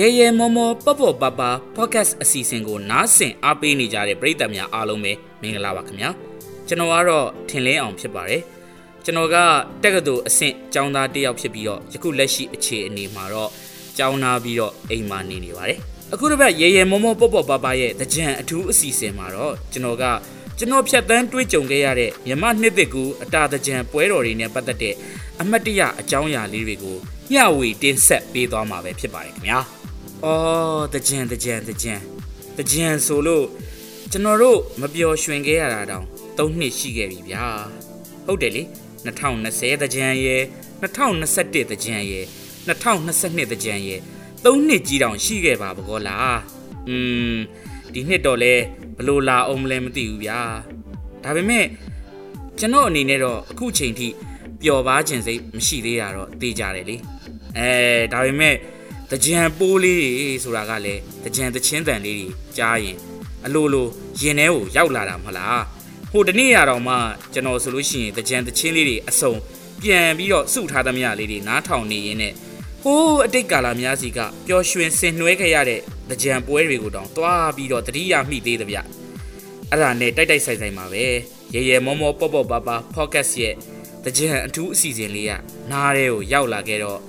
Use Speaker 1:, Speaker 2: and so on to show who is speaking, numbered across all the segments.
Speaker 1: ရဲရဲမောမောပေါ့ပေါ့ပါပါ podcast အစီအစဉ်ကိုနားဆင်အားပေးနေကြတဲ့ပရိသတ်များအားလုံးပဲမင်္ဂလာပါခင်ဗျာကျွန်တော်ကတော့ထင်လင်းအောင်ဖြစ်ပါတယ်ကျွန်တော်ကတက္ကသိုလ်အဆင့်ကျောင်းသားတစ်ယောက်ဖြစ်ပြီးတော့ယခုလက်ရှိအခြေအနေမှာတော့ကျောင်းသားပြီးတော့အိမ်မှာနေနေပါတယ်အခုတစ်ပတ်ရဲရဲမောမောပေါ့ပေါ့ပါပါရဲ့တကြံအထူးအစီအစဉ်မှာတော့ကျွန်တော်ကကျွန်တော်ဖြတ်တန်းတွေးကြုံခဲ့ရတဲ့မြမနှစ်သက်ကူအတာတကြံပွဲတော်တွေနဲ့ပတ်သက်တဲ့အမတ်တရအကြောင်းအရာလေးတွေကိုမျှဝေတင်ဆက်ပေးသွားမှာပဲဖြစ်ပါတယ်ခင်ဗျာ။ အော်တကြံတကြံတကြံတကြံဆိုလို့ကျွန်တော်တို့မပျော်ရွှင်ခဲ့ရတာတောင်၃နှစ်ရှိခဲ့ပြီဗျာ။ဟုတ်တယ်လေ2020တကြံရဲ့2021တကြံရဲ့2022တကြံရဲ့၃နှစ်ကြီးတောင်ရှိခဲ့ပါဘကောလား။อืมဒီနှစ်တော့လဲဘလို့လာအောင်မလဲမသိဘူးဗျာ။ဒါပေမဲ့ကျွန်တော်အနေနဲ့တော့အခုချိန်ထိပျော်ပါခြင်းစိတ်မရှိသေးတာတော့သိကြတယ်လေအဲဒါပေမဲ့ တကြံပိုးလေးတွေဆိုတာကလည်းတကြံတချင်းတန်လေးတွေကြားရင်အလိုလိုရင်ထဲကိုရောက်လာတာမဟုတ်လားဟိုတနေ့ရတော့မှကျွန်တော်ဆိုလို့ရှိရင်တကြံတချင်းလေးတွေအစုံပြန်ပြီးတော့စုထားသမျှလေးတွေနားထောင်နေရင်းနဲ့ဟိုးအတိတ်ကာလများစီကပျော်ရွှင်ဆင်နွှဲခဲ့ရတဲ့တကြံပွဲတွေကိုတောင်တွားပြီးတော့တတိယမိသေးတယ်ဗျအဲ့ဒါနဲ့တိုက်တိုက်ဆိုင်ဆိုင်မှာပဲရေရေမောမောပေါ့ပေါ့ပါပါ podcast ရဲ့တကြံအထူးအစီအစဉ်လေးကနားထဲကိုရောက်လာခဲ့တော့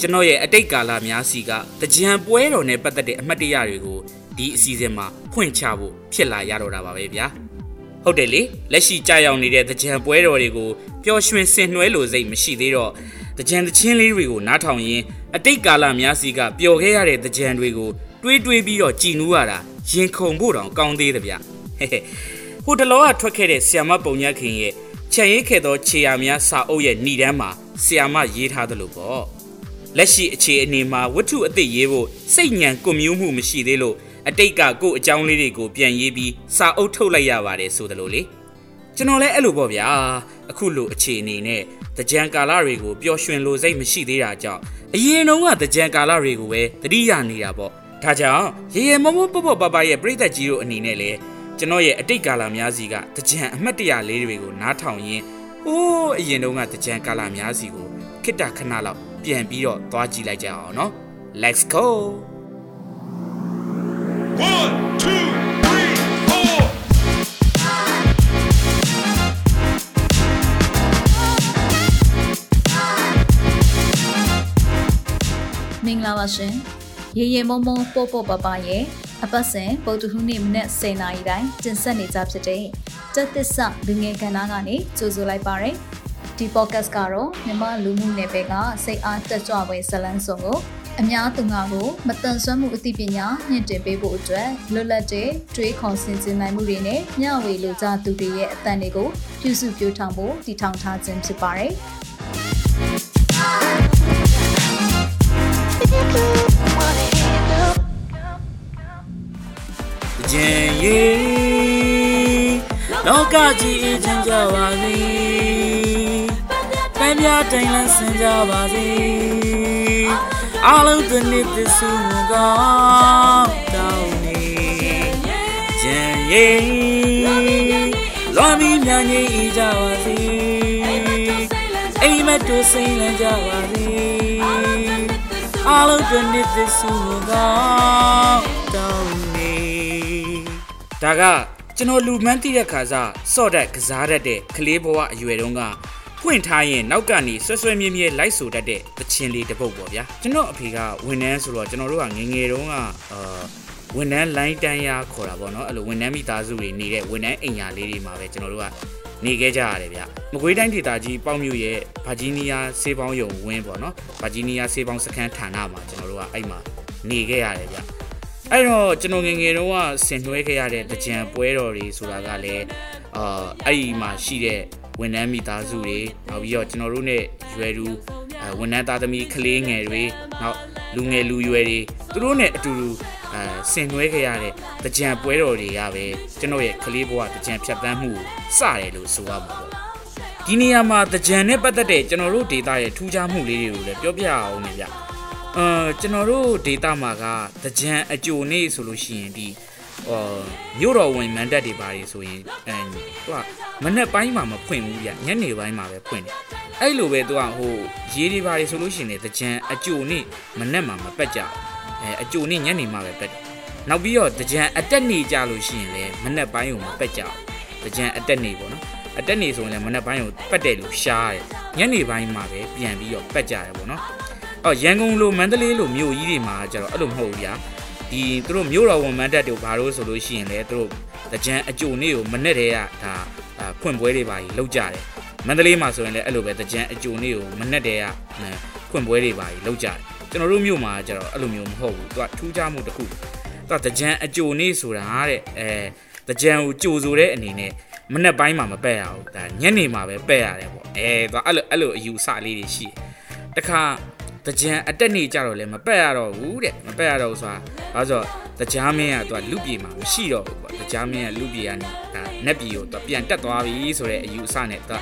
Speaker 1: ကျွန်တော်ရဲ့အတိတ်ကာလများစီကတကြံပွဲတော်နဲ့ပတ်သက်တဲ့အမှတ်တရတွေကိုဒီအစီအစဉ်မှာဖွင့်ချဖို့ဖြစ်လာရတော့တာပါပဲဗျာဟုတ်တယ်လေလက်ရှိကြာရောက်နေတဲ့တကြံပွဲတော်တွေကိုပျော်ရွှင်ဆင်နွှဲလိုစိတ်မရှိသေးတော့တကြံတချင်းလေးတွေကိုနားထောင်ရင်းအတိတ်ကာလများစီကပျော်ခဲ့ရတဲ့တကြံတွေကိုတွေးတွေးပြီးတော့ကြည်နူးရတာရင်ခုန်ဖို့တောင်ကောင်းသေးတယ်ဗျဟဲ့ဟဲ့ဟိုတလောကထွက်ခဲ့တဲ့ဆီယမပုံညက်ခင်ရဲ့ခြံရိပ်ခဲ့သောခြေရာများစာအုပ်ရဲ့ဏ္ဍန်းမှာဆီယာမရေးထားသလိုပေါ့ လက်ရှိအခြေအနေမှာဝတ္ထုအသစ်ရေးဖို့စိတ်ညံကွန်မြူးမှုမရှိသေးလို့အတိတ်ကကို့အကြောင်းလေးတွေကိုပြန်ရေးပြီးစာအုပ်ထုတ်လိုက်ရပါတယ်ဆိုသလိုလေကျွန်တော်လည်းအဲ့လိုပေါ့ဗျာအခုလိုအခြေအနေနဲ့တကြံကာလတွေကိုပျော်ရွှင်လိုစိတ်မရှိသေးတာကြောင့်အရင်တုန်းကတကြံကာလတွေကိုပဲတတိယနေတာပေါ့ဒါကြောင့်ရေရေမုံမုံပပပပရဲ့ပြိသက်ကြီးတို့အနေနဲ့လည်းကျွန်တော်ရဲ့အတိတ်ကာလများစီကတကြံအမှတ်တရလေးတွေကိုနားထောင်ရင်းဟိုးအရင်တုန်းကတကြံကာလများစီကိုခိတ္တခဏလောက် ပြန်ပြီးတော့သွားကြည့်လိုက်ကြအောင်နော် Let's go
Speaker 2: 1 2 3 4
Speaker 3: မင်္ဂလာပါရှင်ရေရေမုံမုံပို့ပို့ပပရဲ့အပတ်စဉ်ပုတ်တူဟုနေ့မနေ့10နာရီတိုင်းတင်ဆက်နေကြဖြစ်တဲ့တက်သစ္စာလူငယ်ကဏ္ဍကနေကြိုဆိုလိုက်ပါရယ် ဒီ podcast ကတော့မြန်မာလူမှုနယ်ပယ်ကစိတ်အားတက်ကြွပွဲဇလန်းစုံကိုအများသူငါကိုမတန်ဆွမ်းမှုအသိပညာညှင့်တင်ပေးဖို့အတွက်လွတ်လပ်တဲ့တွေးခေါ်ဆင်ခြင်နိုင်မှုတွေနဲ့မျှဝေလိုကြသူတွေရဲ့အသံတွေကိုပြုစုပြောင်းထောင်ဖို့တည်ထောင်ထားခြင်းဖြစ်ပါတယ်။
Speaker 1: ကြင်ရေလောကကြီးအချမ်းကြပါစေပ န်းပြတိုင်လန်းဆင်ကြပါစေအလုံးသနှစ်သစုမကောင်းတောင်းနေကြင်ရေလွန်ပြီးမြန်ကြီးဤကြပါစေအိမ်မက်တို့စိမ့်လန်းကြပါစေအလုံးသနှစ်သစုမကောင်းတောင်းနေဒါကကျွန်တော်လူမှန်းသိတဲ့ခါစားစော့တက်ကစားတတ်တဲ့ကလေးဘဝအရွယ်တုန်းက ဖွင့်ထားရင်နောက်ကနေဆွဲဆွဲမြဲမြဲလိုက်ဆိုတတ်တဲ့သချင်းလေးတစ်ပုတ်ပေါ့ဗျာကျွန်တော်အဖေကဝန်ထမ်းဆိုတော့ကျွန်တော်တို့ကငယ်ငယ်တုန်းကအာဝန်ထမ်းလိုင်းတန်းရခေါ်တာပေါ့နော်အဲ့လိုဝန်ထမ်းမိသားစုတွေနေတဲ့ဝန်ထမ်းအိမ်ယာလေးတွေမှာပဲကျွန်တော်တို့ကနေခဲ့ကြရတယ်ဗျမကွေးတိုင်းဒေသကြီးပေါ့မြို့ရဲ့ဗာဂျီးနီးယားဆေးပေါင်းယုံဝင်းပေါ့နော်ဗာဂျီးနီးယားဆေးပေါင်းစခန်းဌာနမှာကျွန်တော်တို့ကအဲ့မှာနေခဲ့ရတယ်ဗျ အဲ့တော့ကျွန်တော်ငယ်ငယ်တုန်းကဆင်နွှဲခဲ့ရတဲ့တကြံပွဲတော်တွေဆိုတာကလည်းအာအဲ့ဒီမှာရှိတဲ့ဝန်ထမ်းမိသားစုတွေနောက်ပြီးတော့ကျွန်တော်တို့ ਨੇ ရွယ်သူအဲဝန်ထမ်းသားသမီးကလေးငယ်တွေနောက်လူငယ်လူရွယ်တွေသူတို့ ਨੇ အတူတူအဲဆင်နွှဲခဲ့ရတဲ့တကြံပွဲတော်တွေကပဲကျွန်တော်ရဲ့ကလေးဘဝတကြံဖြတ်တန်းမှုကိုစတယ်လို့ဆိုရမှာပေါ့ဒီနေရာမှာတကြံနဲ့ပတ်သက်တဲ့ကျွန်တော်တို့ဒေတာရဲ့ထူးခြားမှုလေးတွေကိုလည်းပြောပြအောင်နေဗျ အာကျွန်တော်တို့ဒေတာမှာကတကြံအကြိုနေဆိုလို့ရှိရင်ဒီဟောမြို့တော်ဝင်မန်တက်တွေပါတယ်ဆိုရင်အဲသူကမနေ့ပိုင်းမှာမဖွင့်ဘူးဗျညနေပိုင်းမှာပဲဖွင့်တယ်အဲ့လိုပဲသူကဟိုရေးတွေပါတယ်ဆိုလို့ရှိရင်လည်းတကြံအကြိုနေမနေ့မှာမပက်ကြဘူးအဲအကြိုနေ့ညနေမှပဲပက်တယ်နောက်ပြီးတော့တကြံအတက်နေကြလို့ရှိရင်လည်းမနက်ပိုင်းကိုမပက်ကြဘူးတကြံအတက်နေပေါ့နော်အတက်နေဆိုရင်လည်းမနက်ပိုင်းကိုပက်တယ်လို့ရှားတယ်ညနေပိုင်းမှာပဲပြန်ပြီးတော့ပက်ကြတယ်ပေါ့နော် အော်ရန်ကုန်လိုမန္တလေးလိုမြို့ကြီးတွေမှာကျတော့အဲ့လိုမဟုတ်ဘူးဗျာဒီသူတို့မြို့တော်ဝန်မန်းတက်တို့ဘာလို့ဆိုလို့ရှိရင်လည်းသူတို့တကြံအကြိုနေ့ကိုမနေ့တည်းကဒါအာဖွင့်ပွဲတွေပါကြီးလုပ်ကြတယ်မန္တလေးမှာဆိုရင်လည်းအဲ့လိုပဲတကြံအကြိုနေ့ကိုမနေ့တည်းကအဲဖွင့်ပွဲတွေပါကြီးလုပ်ကြတယ်ကျွန်တော်တို့မြို့မှာကျတော့အဲ့လိုမျိုးမဟုတ်ဘူးသူကထူးခြားမှုတစ်ခုသူကတကြံအကြိုနေ့ဆိုတာတဲ့အဲတကြံကိုကြိုဆိုတဲ့အနေနဲ့မနေ့ပိုင်းမှာမပက်ရဘူးဒါညနေမှာပဲပက်ရတယ်ပေါ့အဲသူကအဲ့လိုအဲ့လိုအယူဆလေးတွေရှိတယ်တခါ တကြံအတက်နေကြတော့လည်းမပက်ရတော့ဘူးတဲ့မပက်ရတော့ဘူးဆိုတာဘာလို့ဆိုတော့တကြားမင်းကသူကလူပြေမှာမရှိတော့ဘူးပေါ့တကြားမင်းကလူပြေကနေဒါနက်ပြေကိုသူပြန်တက်သွားပြီဆိုတဲ့အယူအဆနဲ့သူ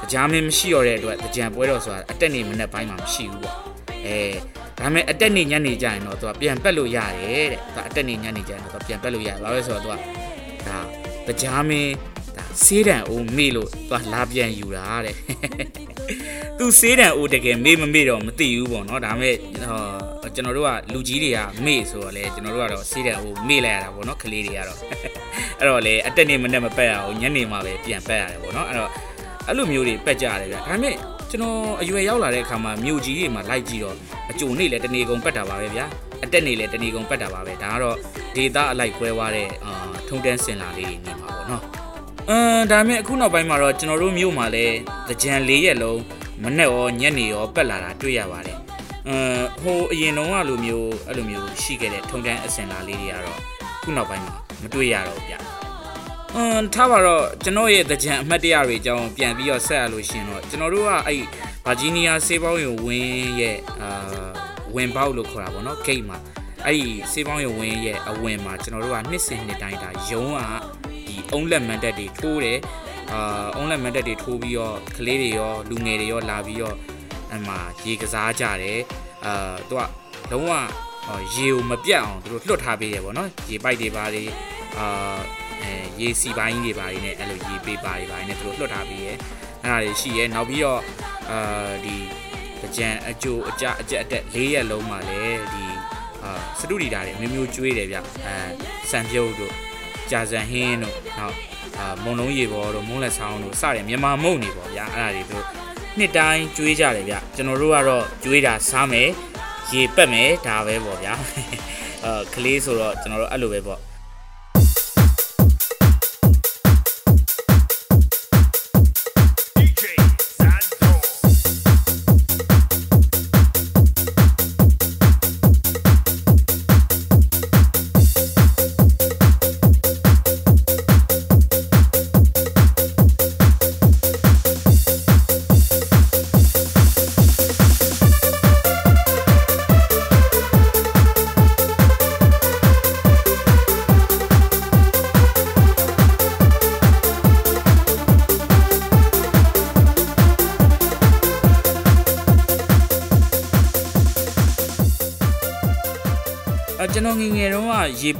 Speaker 1: ကတကြားမင်းမရှိတော့တဲ့အတွက်တကြံပွဲတော့ဆိုတာအတက်နေမနေ့ပိုင်းမှာမရှိဘူးပေါ့အဲဒါပေမဲ့အတက်နေညနေကြရင်တော့သူကပြန်ပက်လို့ရတယ်တဲ့သူအတက်နေညနေကြရင်တော့သူပြန်ပက်လို့ရတယ်ဘာလို့လဲဆိုတော့သူကဒါတကြားမင်း ဒါဆေးတံအိုးမေ့လို့သူကလာပြန်ယူတာတဲ့သူဆေးတံအိုးတကယ်မေ့မမေ့တော့မသိဘူးပေါ့နော်ဒါပေမဲ့ဟောကျွန်တော်တို့ကလူကြီးတွေကမေ့ဆိုတော့လေကျွန်တော်တို့ကတော့ဆေးတံအိုးမေ့လိုက်ရတာပေါ့နော်ကလေးတွေကတော့အဲ့တော့လေအတက်နေမနဲ့မပက်ရအောင်ညနေမှပဲပြန်ပက်ရတယ်ပေါ့နော်အဲ့တော့အဲ့လိုမျိုးတွေပက်ကြရတယ်ဗျဒါပေမဲ့ကျွန်တော်အရွယ်ရောက်လာတဲ့အခါမှာမြို့ကြီးတွေမှာလိုက်ကြည့်တော့အကြိုနေလေတနေကုန်ပက်တာပါပဲဗျာအတက်နေလေတနေကုန်ပက်တာပါပဲဒါကတော့ဒေတာအလိုက်ကွဲသွားတဲ့အာထုံတန်းစင်လာလေးတွေနေမှာပေါ့နော် အမ်ဒါပေမဲ့အခုနောက်ပိုင်းမှာတော့ကျွန်တော်တို့မြို့မှာလည်းသကြံ၄ရက်လုံးမနေ့ရောညနေရောပက်လာတာတွေ့ရပါတယ်အမ်ဟိုအရင်တုန်းကလိုမျိုးအဲ့လိုမျိုးရှိခဲ့တဲ့ထုံတန်းအစင်လာလေးတွေကတော့ခုနောက်ပိုင်းမှာမတွေ့ရတော့ဘူးဗျအမ်ထားပါတော့ကျွန်တော်ရဲ့သကြံအမှတ်တရတွေအကြောင်းပြန်ပြီးတော့ဆက်ရလို့ရှင်တော့ကျွန်တော်တို့ကအဲ့ဗာဂျီးနီးယားစေးပေါင်းရုံဝင်းရဲ့အာဝင်ပေါက်လို့ခေါ်တာပေါ့နော်ဂိတ်မှာအဲ့ဒီစေးပေါင်းရုံဝင်းရဲ့အဝင်မှာကျွန်တော်တို့ကနှစ်စဉ်နှစ်တိုင်းဒါရုံးကဒီ အုံးလက်မန်တက်တွေထိုးတယ်အာအုံးလက်မန်တက်တွေထိုးပြီးတော့ကလေးတွေရောလူငယ်တွေရောလာပြီးတော့အမှရေကစားကြတယ်အာသူကလုံးဝရေကိုမပြတ်အောင်သူတို့လွတ်ထားပေးရပေါ့နော်ရေပိုက်တွေပါတွေအာအဲရေစီပိုင်းတွေပါတွေနဲ့အဲ့လိုရေပေးပါတွေပါတွေနဲ့သူတို့လွတ်ထားပေးရဲအဲ့ဒါတွေရှိရဲနောက်ပြီးတော့အာဒီကြံအကျိုးအကြအကြက်အတက်၄ရက်လုံးမှာလည်းဒီအာစတူဒီတာတွေမျိုးမျိုးကျွေးတယ်ဗျအဲစံပြုတ်တို့ ကြာစံဟင်းတို့နောက်အာမုံလုံးရေပေါ်တို့မုံလက်ဆောင်တို့စတယ်မြန်မာမုံနေပေါ့ဗျာအဲ့ဒါတွေတို့နှစ်တိုင်းကျွေးကြတယ်ဗျကျွန်တော်တို့ကတော့ကျွေးတာစားမယ်ရေပက်မယ်ဒါပဲပေါ့ဗျာအာကလေးဆိုတော့ကျွန်တော်တို့အဲ့လိုပဲပေါ့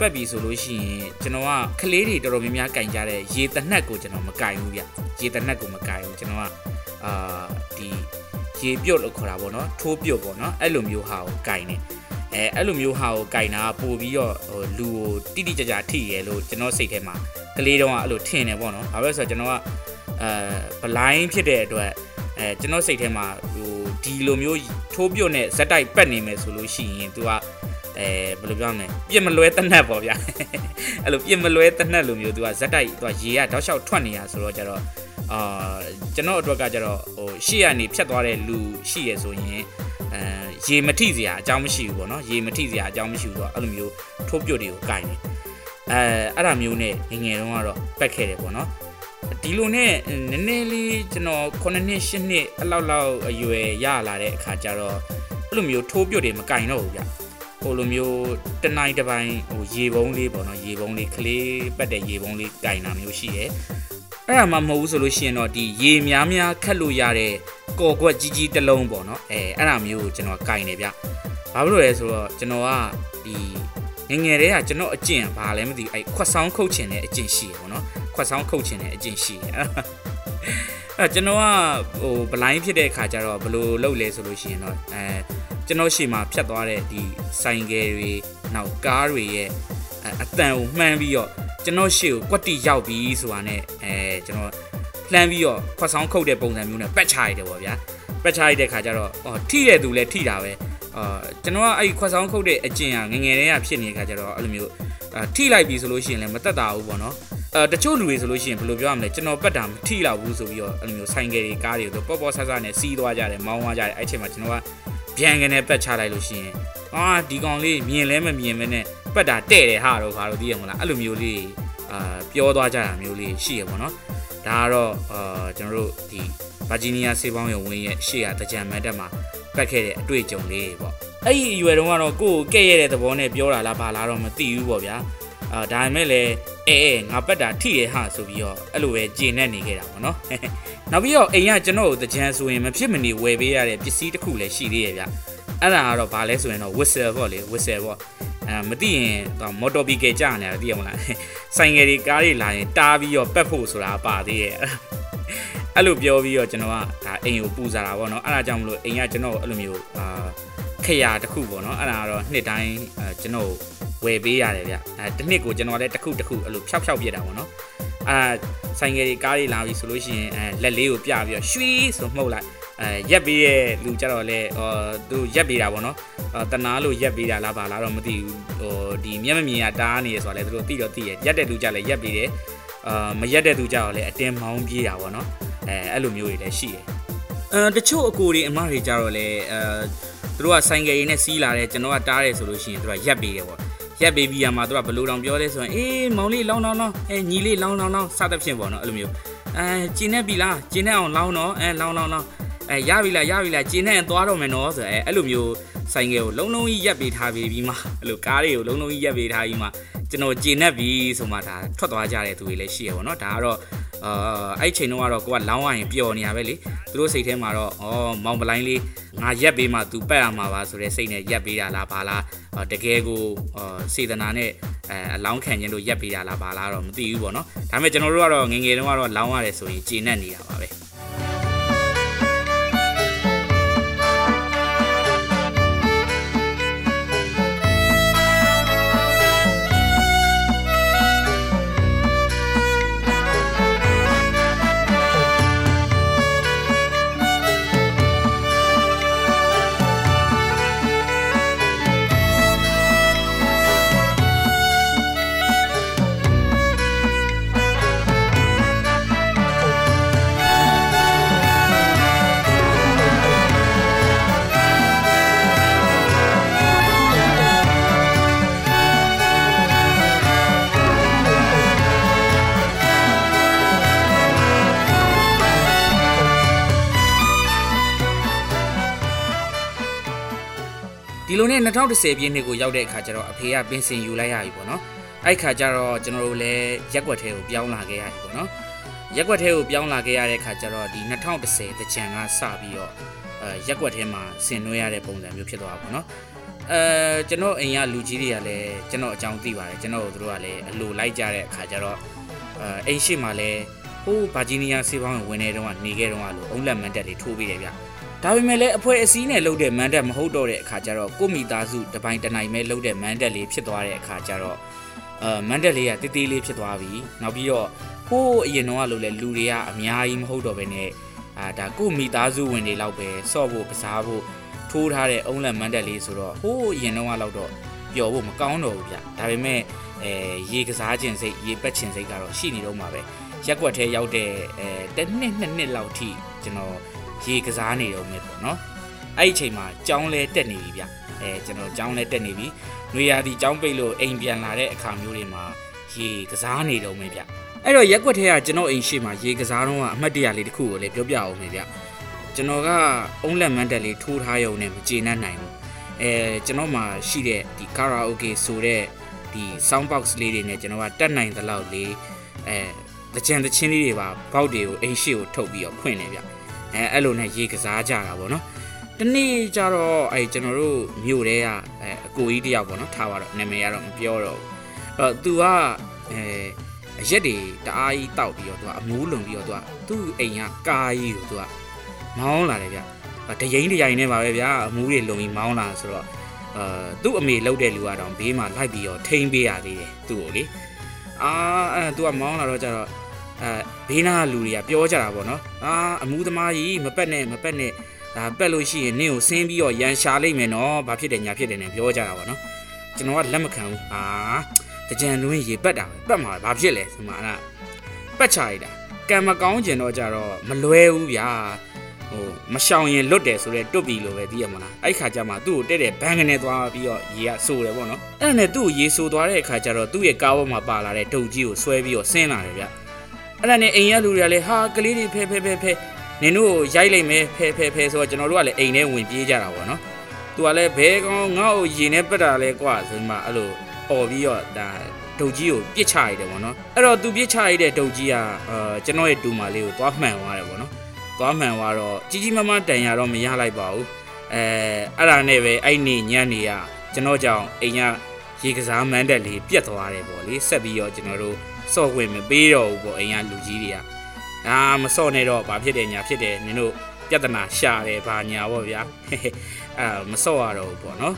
Speaker 1: ပက်ပြီဆိုလို့ရှိရင်ကျွန်တော်ကကလေးတွေတော်တော်များများကင်ကြတဲ့ရေတနက်ကိုကျွန်တော်မကင်ဘူးဗျရေတနက်ကိုမကင်ဘူးကျွန်တော်ကအာဒီရေပြုတ်လို့ခေါ်တာပေါ့နော်ထိုးပြုတ်ပေါ့နော်အဲ့လိုမျိုးဟာကိုကင်နေအဲအဲ့လိုမျိုးဟာကိုကင်တာပို့ပြီးတော့ဟိုလူကိုတိတိကျကျထိရဲလို့ကျွန်တော်စိတ်ထဲမှာကလေးတုန်းကအဲ့လိုထင်တယ်ပေါ့နော်ဘာပဲဆိုတော့ကျွန်တော်ကအဲဘလိုင်းဖြစ်တဲ့အတွက်အဲကျွန်တော်စိတ်ထဲမှာဟိုဒီလိုမျိုးထိုးပြုတ်နဲ့ဇက်တိုက်ပက်နေမယ်ဆိုလို့ရှိရင် तू က အဲဘယ်လိုပြောမလဲပြစ်မလွဲတနက်ပေါ့ဗျာအဲ့လိုပြစ်မလွဲတနက်လိုမျိုးသူကဇက်တိုက်သူကရေကတောက်လျှောက်ထွက်နေရဆိုတော့ကျတော့အာကျွန်တော်အတွက်ကကျတော့ဟိုရှေ့ကနေဖြတ်သွားတဲ့လူရှိရဆိုရင်အဲရေမထိစရာအကြောင်းမရှိဘူးပေါ့နော်ရေမထိစရာအကြောင်းမရှိဘူးဆိုတော့အဲ့လိုမျိုးထိုးပြုတ်တွေကိုကင်တယ်အဲအဲ့ဒါမျိုးနဲ့ငယ်ငယ်တုန်းကတော့ပက်ခဲ့တယ်ပေါ့နော်ဒီလိုနဲ့နည်းနည်းလေးကျွန်တော်9နှစ်10နှစ်အလောက်လောက်အရွယ်ရလာတဲ့အခါကျတော့အဲ့လိုမျိုးထိုးပြုတ်တွေမကင်တော့ဘူးဗျ ဟိုလိုမျိုးတနိုင်တစ်ပိုင်းဟိုရေပုံးလေးပေါ့နော်ရေပုံးလေးကလေးပတ်တဲ့ရေပုံးလေးကင်တာမျိုးရှိတယ်အဲ့ဒါမှမဟုတ်ဘူးဆိုလို့ရှိရင်တော့ဒီရေများများခတ်လို့ရတဲ့ကော်ကွက်ကြီးကြီးတစ်လုံးပေါ့နော်အဲအဲ့ဒါမျိုးကိုကျွန်တော်ကင်နေဗျဘာဖြစ်လို့လဲဆိုတော့ကျွန်တော်ကဒီငယ်ငယ်တည်းကကျွန်တော်အကျင့်ဘာလဲမသိဘူးအဲ့ခွက်ဆောင်ခုတ်ချင်တဲ့အကျင့်ရှိရပေါ့နော်ခွက်ဆောင်ခုတ်ချင်တဲ့အကျင့်ရှိရအဲ့ကျွန်တော်ကဟိုဘလိုင်းဖြစ်တဲ့အခါကျတော့ဘယ်လိုလုပ်လဲဆိုလို့ရှိရင်တော့အဲ ကျွန်ကျွန်တော်ရှေ့မှာဖြတ်သွားတဲ့ဒီဆိုင်ကယ်တွေနောက်ကားတွေရဲ့အတန်ကိုမှန်းပြီးတော့ကျွန်တော်ရှေ့ကိုကွက်တီရောက်ပြီဆိုတာနဲ့အဲကျွန်တော်လှမ်းပြီးတော့ခွက်ဆောင်ခုတ်တဲ့ပုံစံမျိုးနဲ့ပက်ချရတယ်ပေါ့ဗျာပက်ချရတဲ့ခါကျတော့အော်ထိတဲ့သူလည်းထိတာပဲအာကျွန်တော်ကအဲ့ခွက်ဆောင်ခုတ်တဲ့အကျင့်ကငငယ်တည်းကဖြစ်နေတဲ့ခါကျတော့အဲ့လိုမျိုးအာထိလိုက်ပြီဆိုလို့ရှိရင်လည်းမတက်တာဘူးပေါ့နော်အဲတချို့လူတွေဆိုလို့ရှိရင်ဘယ်လိုပြောရမလဲကျွန်တော်ပတ်တာမထိလောက်ဘူးဆိုပြီးတော့အဲ့လိုမျိုးဆိုင်ကယ်တွေကားတွေဆိုပေါ့ပေါ့ဆဆနဲ့စီးသွားကြတယ်မောင်းသွားကြတယ်အဲ့ချိန်မှာကျွန်တော်က ပြန်ကနေပက်ချလိုက်လို့ရှိရင်အာဒီကောင်လေးမြင်လဲမမြင်မနဲ့ပတ်တာတဲ့တယ်ဟာတော့ခါတော့သိရမလားအဲ့လိုမျိုးလေးအာပြောသွားကြတာမျိုးလေးရှိရပေါ့နော်ဒါကတော့အာကျွန်တော်တို့ဒီဗာဂျီးနီးယားဆေးပေါင်းရုံဝင်းရဲ့ရှေ့ကတကြံမတ်တက်မှာပတ်ခဲ့တဲ့အတွေ့အကြုံလေးပေါ့အဲ့ဒီအရွယ်တုန်းကတော့ကိုယ်ကဲ့ရတဲ့သဘောနဲ့ပြောတာလားဘာလားတော့မသိဘူးပေါ့ဗျာ အာဒါပေမဲ့လည်းအဲအဲငါပတ်တာထိရဟာဆိုပြီးတော့အဲ့လိုပဲဂျင်းနဲ့နေခဲ့တာပေါ့နော်နောက်ပြီးတော့အိမ်ကကျွန်တော်ကိုတကြံဆိုရင်မဖြစ်မနေဝယ်ပေးရတဲ့ပစ္စည်းတစ်ခုလည်းရှိသေးရဲ့ဗျအဲ့ဒါကတော့ဘာလဲဆိုရင်တော့ whistle ပေါ့လေ whistle ပေါ့အဲမသိရင်တော့မော်တော်ဘီကယ်ကြာနေတာသိရမလားဆိုင်ငယ်တွေကားတွေလာရင်တားပြီးတော့ပက်ဖို့ဆိုတာပါသေးရဲ့အဲ့လိုပြောပြီးတော့ကျွန်တော်ကဒါအိမ်ကိုပူစားတာပေါ့နော်အဲ့ဒါကြောင့်မလို့အိမ်ကကျွန်တော်အဲ့လိုမျိုးအာ ခရာတစ်ခုပေါ့နော်အဲ့ဒါကတော့နှစ်တိုင်းကျွန်တော်ဝယ်ပေးရတယ်ဗျအဲတစ်နှစ်ကိုကျွန်တော်လည်းတစ်ခုတစ်ခုအဲ့လိုဖြောက်ဖြောက်ပြစ်တာပေါ့နော်အာဆိုင်ငယ်တွေကားတွေလာပြီဆိုလို့ရှိရင်အဲလက်လေးကိုပြပြီးတော့ရွှီဆိုမှုတ်လိုက်အဲရက်ပေးတဲ့လူကြတော့လေဟောသူရက်ပေးတာပေါ့နော်တနာလို့ရက်ပေးတာလားပါလားတော့မသိဘူးဟိုဒီမျက်မမြင်ရတားနေရဆိုတာလေသူတို့သိတော့သိရရက်တဲ့လူကြလည်းရက်ပေးတယ်အာမရက်တဲ့သူကြတော့လေအတင်းမောင်းပြေးတာပေါ့နော်အဲအဲ့လိုမျိုးတွေလည်းရှိတယ် အဲတချို့အကိုတွေအမတွေကြတော့လေအဲသူတို့ကဆိုင်ကယ်ရင်းနဲ့စီးလာတယ်ကျွန်တော်ကတားတယ်ဆိုလို့ရှိရင်သူတို့ကရက်ပေးတယ်ပေါ့ရက်ပေးပြီးရမှာသူကဘလို့တောင်ပြောလဲဆိုရင်အေးမောင်လေးလောင်းလောင်းလောင်းအဲညီလေးလောင်းလောင်းလောင်းစသဖြင့်ပေါ့နော်အဲ့လိုမျိုးအဲကျင်းနေပြီလားကျင်းနေအောင်လောင်းတော့အဲလောင်းလောင်းလောင်းအဲရပြီလားရပြီလားကျင်းနေသွားတော့မယ်နော်ဆိုအဲအဲ့လိုမျိုးဆိုင်ကယ်ကိုလုံးလုံးကြီးရက်ပေးထားပြီးပြီးမှအဲ့လိုကားတွေကိုလုံးလုံးကြီးရက်ပေးထားပြီးမှကျွန်တော်ကျင်းနေပြီဆိုမှဒါထွက်သွားကြတဲ့သူတွေလည်းရှိရပါတော့ဒါကတော့ အာအဲ့ချိန်တုန်းကတော့ကိုကလောင်းရရင်ပျော်နေရပဲလေသူတို့စိတ်ထဲမှာတော့ဩမောင်ပလိုင်းလေးငါရက်ပေးမှ तू ပက်ရမှာပါဆိုတဲ့စိတ်နဲ့ရက်ပေးတာလားဘာလားတကယ်ကိုစေတနာနဲ့အဲအလောင်းခံခြင်းလို့ရက်ပေးတာလားဘာလားတော့မသိဘူးပေါ့နော်ဒါပေမဲ့ကျွန်တော်တို့ကတော့ငငယ်တုန်းကတော့လောင်းရတယ်ဆိုရင်ကျေနပ်နေတာပါပဲ လိုနဲ့2010ပြည့်နှစ်ကိုရောက်တဲ့အခါကျတော့အဖေကပင်စင်ယူလိုက်ရပြီပေါ့နော်အဲ့ခါကျတော့ကျွန်တော်တို့လည်းရက်ွက်ထဲကိုပြောင်းလာခဲ့ရပြီပေါ့နော်ရက်ွက်ထဲကိုပြောင်းလာခဲ့ရတဲ့ခါကျတော့ဒီ2010တကြံကစပြီးတော့အဲရက်ွက်ထဲမှာဆင်နွှဲရတဲ့ပုံစံမျိုးဖြစ်သွားပါပေါ့နော်အဲကျွန်တော်အိမ်ကလူကြီးတွေကလည်းကျွန်တော်အကြောင်းသိပါတယ်ကျွန်တော်တို့ကလည်းအလိုလိုက်ကြတဲ့အခါကျတော့အဲအိမ်ရှိမှလည်းဟိုးဗာဂျီးနီးယားဆေးပေါင်းဝင်နေတုန်းကနေခဲ့တုန်းကလို့အုံးလက်မန်တက်လေးထိုးပြီးတယ်ဗျ ဒါပေမဲ့လည်းအဖွဲအစည်းနဲ့လှုပ်တဲ့မန်တက်မဟုတ်တော့တဲ့အခါကျတော့ကိုမိသားစုတပိုင်းတနိုင်ပဲလှုပ်တဲ့မန်တက်လေးဖြစ်သွားတဲ့အခါကျတော့အာမန်တက်လေးကတေးသေးလေးဖြစ်သွားပြီနောက်ပြီးတော့ဟိုးအရင်တော့လို့လဲလူတွေကအများကြီးမဟုတ်တော့ဘဲနဲ့အာဒါကိုမိသားစုဝင်တွေလောက်ပဲစော့ဖို့ကစားဖို့ထိုးထားတဲ့အုံးလက်မန်တက်လေးဆိုတော့ဟိုးအရင်တော့လောက်တော့ပျော်ဖို့မကောင်းတော့ဘူးဗျဒါပေမဲ့အဲရေကစားခြင်းစိတ်ရေပက်ခြင်းစိတ်ကတော့ရှိနေတော့မှာပဲရက်ွက်ထဲရောက်တဲ့အဲတစ်နှစ်နှစ်နှစ်လောက်ထိကျွန်တော် ရေကစားနေတော့မြစ်ပေါ့နော်အဲ့ဒီအချိန်မှာကြောင်းလဲတက်နေပြီဗျအဲကျွန်တော်ကြောင်းလဲတက်နေပြီနွေရာသီကြောင်းပိတ်လို့အိမ်ပြန်လာတဲ့အခါမျိုးတွေမှာရေကစားနေတော့မြစ်ဗျအဲ့တော့ရက်ွက်ထဲကကျွန်တော်အိမ်ရှိမှာရေကစားတော့အမှတ်တရလေးတစ်ခုကိုလည်းပြောပြအောင်မြစ်ဗျကျွန်တော်ကအုံးလက်မန်းတက်လေးထိုးထားရုံနဲ့မကျေနပ်နိုင်ဘူးအဲကျွန်တော်မှာရှိတဲ့ဒီ karaoke ဆိုတဲ့ဒီ sound box လေးတွေနဲ့ကျွန်တော်ကတက်နိုင်သလောက်လေးအဲတကြံတချင်းလေးတွေပါဘောက်တွေကိုအိမ်ရှိကိုထုတ်ပြီးတော့ဖွင့်နေဗျ အဲအဲ့လိုနဲ့ရေကစားကြတာပေါ့နော်တနေ့ကျတော့အဲကျွန်တော်တို့မြို့တဲကအဲအကိုကြီးတယောက်ပေါ့နော်ထားပါတော့နာမည်ကတော့မပြောတော့ဘူးအဲ့တော့သူကအဲအရက်တွေတအားကြီးတောက်ပြီးတော့သူကအမိုးလုံပြီးတော့သူကသူ့အိမ်ကကားကြီးကိုသူကမောင်းလာတယ်ဗျအဲတရင်တရင်နဲ့ပါပဲဗျာအမူးတွေလုံပြီးမောင်းလာဆိုတော့အာသူ့အမေလှုပ်တဲ့လူကတော့ဘေးမှာလိုက်ပြီးတော့ထိန်းပေးရသေးတယ်သူ့ကိုလေအာအဲသူကမောင်းလာတော့ကျတော့ အဲဘေးနားလူတွေကပြောကြတာပေါ့နော်အာအမူးသမားကြီးမပက်နဲ့မပက်နဲ့ဒါပက်လို့ရှိရင်နင့်ကိုဆင်းပြီးတော့ရန်ရှာလိုက်မယ်နော်ဘာဖြစ်တယ်ညာဖြစ်တယ်နဲ့ပြောကြတာပေါ့နော်ကျွန်တော်ကလက်မခံဘူးအာတကြံလွင်းရေပက်တာပဲပက်မှာဘာဖြစ်လဲဆိုမှအဲ့ဒါပက်ချလိုက်တာကံမကောင်းကျင်တော့ကြတော့မလွဲဘူးဗျာဟိုမရှောင်ရင်လွတ်တယ်ဆိုတော့တွတ်ပြီလို့ပဲသိရမလားအဲ့ခါကျမှသူ့ကိုတဲ့တဲ့ဘန်းကနေသွားပြီးတော့ရေကစိုးတယ်ပေါ့နော်အဲ့ဒါနဲ့သူ့ကိုရေစိုးသွားတဲ့အခါကျတော့သူ့ရဲ့ကားပေါ်မှာပါလာတဲ့ဒုတ်ကြီးကိုဆွဲပြီးတော့ဆင်းလာတယ်ဗျ အဲ့ဒါနဲ့အိမ်ရလူတွေကလည်းဟာကလေးတွေဖဲဖဲဖဲဖဲနင်တို့ကိုရိုက်လိုက်မယ်ဖဲဖဲဖဲဆိုတော့ကျွန်တော်တို့ကလည်းအိမ်ထဲဝင်ပြေးကြတာပေါ့နော်သူကလည်းဘဲကောင်ငါ့ကိုရေနဲ့ပက်တာလဲကွာဆိုမှအဲ့လိုပေါ်ပြီးတော့ဒါဒုတ်ကြီးကိုပြစ်ချရတယ်ပေါ့နော်အဲ့တော့သူပြစ်ချရတဲ့ဒုတ်ကြီးကအာကျွန်တော်ရဲ့တူမလေးကိုသွားမှန်သွားတယ်ပေါ့နော်သွားမှန်သွားတော့ကြီးကြီးမားမားတန်ရတော့မရလိုက်ပါဘူးအဲအဲ့ဒါနဲ့ပဲအဲ့နေညနေကကျွန်တော်ကြောင့်အိမ်ကရေကစားမန်းတက်လေးပြတ်သွားတယ်ပေါ့လေဆက်ပြီးတော့ကျွန်တော်တို့ စော့ဝင်မပေးတော့ဘူးပေါ့အိမ်ကလူကြီးတွေကအာမစော့နဲ့တော့ဘာဖြစ်တယ်ညာဖြစ်တယ်နင်တို့ပြဿနာရှာတယ်ဘာညာပေါ့ဗျာအာမစော့ရတော့ဘူးပေါ့နော်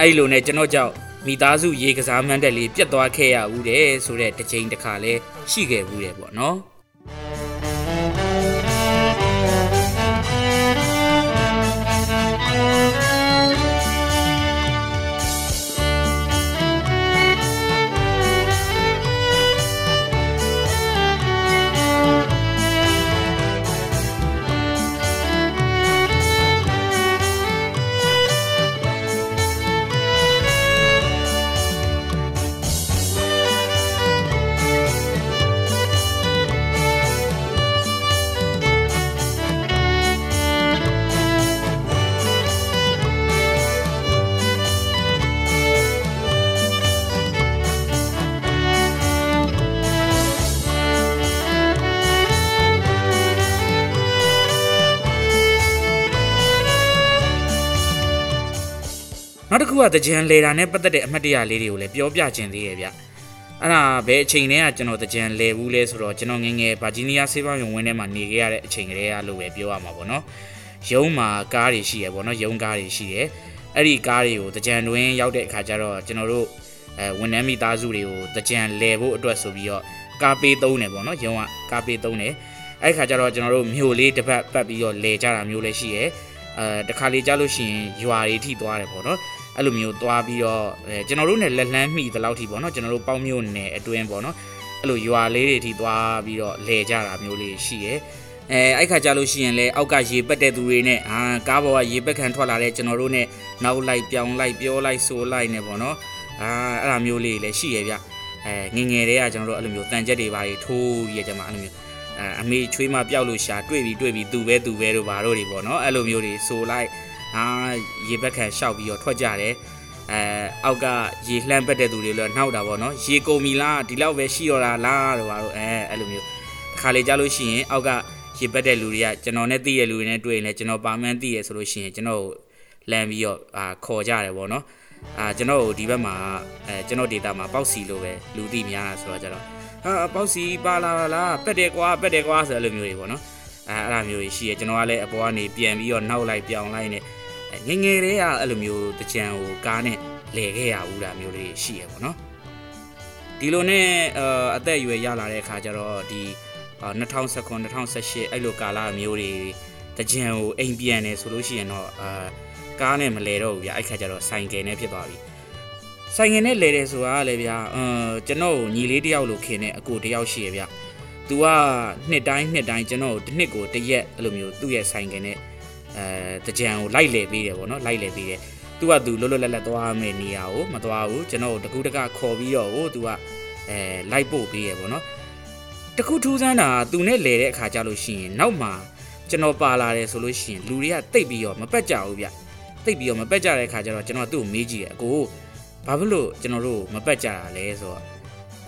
Speaker 1: အဲ့လိုနဲ့ကျွန်တော်ကြောင့်မိသားစုရေကစားမန်းတက်လေးပြတ်သွားခဲ့ရဦးတယ်ဆိုတဲ့တစ်ချိန်တစ်ခါလဲရှိခဲ့ဘူးတယ်ပေါ့နော် နောက်တစ်ခုကတကြံလေတာနဲ့ပတ်သက်တဲ့အမှတ်တရလေးတွေကိုလည်းပြောပြခြင်းသေးရဲ့ဗျအဲ့ဒါဘယ်အချိန်တည်းကကျွန်တော်တကြံလေဘူးလဲဆိုတော့ကျွန်တော်ငယ်ငယ်ဗာဂျီးနီးယားဆေးပါရုံဝင်းထဲမှာနေခဲ့ရတဲ့အချိန်ကလေးကလို့ပဲပြောရမှာပေါ့နော်ရုံးမှာကားတွေရှိရပေါ့နော်ရုံးကားတွေရှိတယ်အဲ့ဒီကားတွေကိုတကြံတွင်ရောက်တဲ့အခါကျတော့ကျွန်တော်တို့အဲဝန်ထမ်းမိသားစုတွေကိုတကြံလေဖို့အတွက်ဆိုပြီးတော့ကားပေးသုံးတယ်ပေါ့နော်ရုံးကကားပေးသုံးတယ်အဲ့ခါကျတော့ကျွန်တော်တို့မြို့လေးတစ်ပတ်ပတ်ပြီးတော့လေကြတာမျိုးလည်းရှိရဲအဲတခါလေကြားလို့ရှိရင်ရွာတွေထိသွားတယ်ပေါ့နော် အဲ့လိုမျိုးသွားပြီးတော့အဲကျွန်တော်တို့ ਨੇ လက်လန်းမိသလောက်ထိပေါ့နော်ကျွန်တော်တို့ပေါင်းမျိုးနယ်အတွင်းပေါ့နော်အဲ့လိုရွာလေးတွေထိသွားပြီးတော့လဲကြတာမျိုးလေးရှိရဲအဲအဲ့ခါကြလို့ရှိရင်လေအောက်ကရေပက်တဲ့သူတွေနဲ့အာကားပေါ်ကရေပက်ခံထွက်လာတဲ့ကျွန်တော်တို့ ਨੇ နောက်လိုက်ပြောင်းလိုက်ပြောလိုက်ဆိုလိုက်နေပေါ့နော်အာအဲ့လိုမျိုးလေးလည်းရှိရဲဗျအဲငငယ်တည်းကကျွန်တော်တို့အဲ့လိုမျိုးတန်ကြက်တွေပါတွေထိုးပြီးရကြမှာအဲ့လိုမျိုးအဲအမေချွေးမပြောက်လို့ရှာတွေ့ပြီးတွေ့ပြီးသူပဲသူပဲတို့ဘာတို့တွေပေါ့နော်အဲ့လိုမျိုးတွေဆိုလိုက် အာရေဘက်ခံရှောက်ပြီးတော့ထွက်ကြတယ်အဲအောက်ကရေလှမ်းပက်တဲ့သူတွေလည်းနှောက်တာပေါ့နော်ရေကုန်ပြီလားဒီလောက်ပဲရှိတော့တာလားတို့ဘာတို့အဲအဲ့လိုမျိုးတစ်ခါလေကြားလို့ရှိရင်အောက်ကရေပက်တဲ့လူတွေကကျွန်တော်နဲ့သိတဲ့လူတွေနဲ့တွေ့ရင်လည်းကျွန်တော်ပါမှန်းသိရဆိုလို့ရှိရင်ကျွန်တော်ကိုလမ်းပြီးတော့အာခေါ်ကြတယ်ပေါ့နော်အာကျွန်တော်ကိုဒီဘက်မှာအဲကျွန်တော်ဒေတာမှာပေါက်စီလို့ပဲလူသိများတာဆိုတော့ကျတော့ဟာပေါက်စီပါလာလားပက်တယ်ကွာပက်တယ်ကွာဆိုအဲ့လိုမျိုးတွေပေါ့နော်အဲအဲ့လိုမျိုးရှိရကျွန်တော်ကလည်းအပေါ်ကနေပြန်ပြီးတော့နောက်လိုက်ပြောင်းလိုက်နေ ငငယ်လေးကအဲ့လိုမျိုးတကြံကိုကားနဲ့လဲခဲ့ရဘူးလားမျိုးလေးရှိရပေါ့နော်ဒီလိုနဲ့အသက်အရွယ်ရလာတဲ့အခါကျတော့ဒီ2019 2018အဲ့လိုကာလမျိုးတွေတကြံကိုအိမ်ပြန်နေဆိုလို့ရှိရင်တော့အာကားနဲ့မလဲတော့ဘူးဗျအဲ့ခါကျတော့ဆိုင်ကယ်နဲ့ဖြစ်သွားပြီဆိုင်ကယ်နဲ့လဲတယ်ဆိုတာကလည်းဗျာအမ်ကျွန်တော်ညီလေးတယောက်လိုခင်တဲ့အကိုတယောက်ရှိရဗျ။ तू ကနှစ်တိုင်းနှစ်တိုင်းကျွန်တော်တစ်နှစ်ကိုတစ်ရက်အဲ့လိုမျိုးသူ့ရဲ့ဆိုင်ကယ်နဲ့ အဲတကြံကိုလိုက်လေပေးတယ်ပေါ့နော်လိုက်လေပေးတယ်သူကသူလွတ်လွတ်လပ်လပ်သွားမယ့်နေရာကိုမသွားဘူးကျွန်တော်တကူတကခေါ်ပြီးတော့ဟိုသူကအဲလိုက်ပို့ပေးရပေါ့နော်တကူထူးဆန်းတာသူနဲ့လဲတဲ့အခါကျလို့ရှိရင်နောက်မှာကျွန်တော်ပါလာတယ်ဆိုလို့ရှိရင်လူတွေကတိတ်ပြီးတော့မပက်ကြဘူးဗျတိတ်ပြီးတော့မပက်ကြတဲ့အခါကျတော့ကျွန်တော်သူ့ကိုမေးကြည့်တယ်အကိုဘာဖြစ်လို့ကျွန်တော်တို့မပက်ကြတာလဲဆိုတော့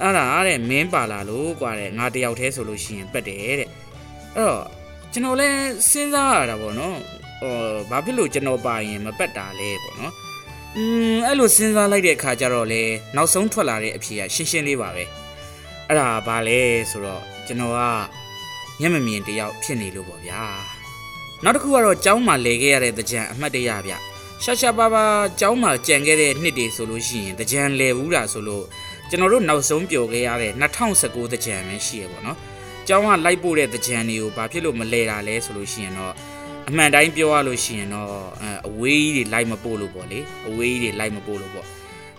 Speaker 1: အဲ့ဒါတဲ့မင်းပါလာလို့กว่าတဲ့ငါတယောက်တည်းဆိုလို့ရှိရင်ပက်တယ်တဲ့အဲ့တော့ကျွန်တော်လည်းစဉ်းစားရတာပေါ့နော် ဟောဘာဖြစ်လို့ကျွန်တော်ပါရင်မပက်တာလဲပေါ့နော်อืมအဲ့လိုစဉ်းစားလိုက်တဲ့အခါကျတော့လေနောက်ဆုံးထွက်လာတဲ့အဖြေကရှင်းရှင်းလေးပါပဲအဲ့ဒါဘာလဲဆိုတော့ကျွန်တော်ကမျက်မမြင်တယောက်ဖြစ်နေလို့ပေါ့ဗျာနောက်တစ်ခုကတော့ကျောင်းမှာလဲခဲ့ရတဲ့တကြံအမှတ်တရဗျရှာရှာပါပါကျောင်းမှာကြံခဲ့တဲ့နှစ်တွေဆိုလို့ရှိရင်တကြံလဲဘူးတာဆိုလို့ကျွန်တော်တို့နောက်ဆုံးပျော်ခဲ့ရတဲ့2019တကြံပဲရှိရပေါ့နော်ကျောင်းကလိုက်ပို့တဲ့တကြံတွေကိုဘာဖြစ်လို့မလဲတာလဲဆိုလို့ရှိရင်တော့ အမှန်တိုင်းပြောရလို့ရှိရင်တော့အဝေးကြီးတွေလိုက်မပို့လို့ပေါ့လေအဝေးကြီးတွေလိုက်မပို့လို့ပေါ့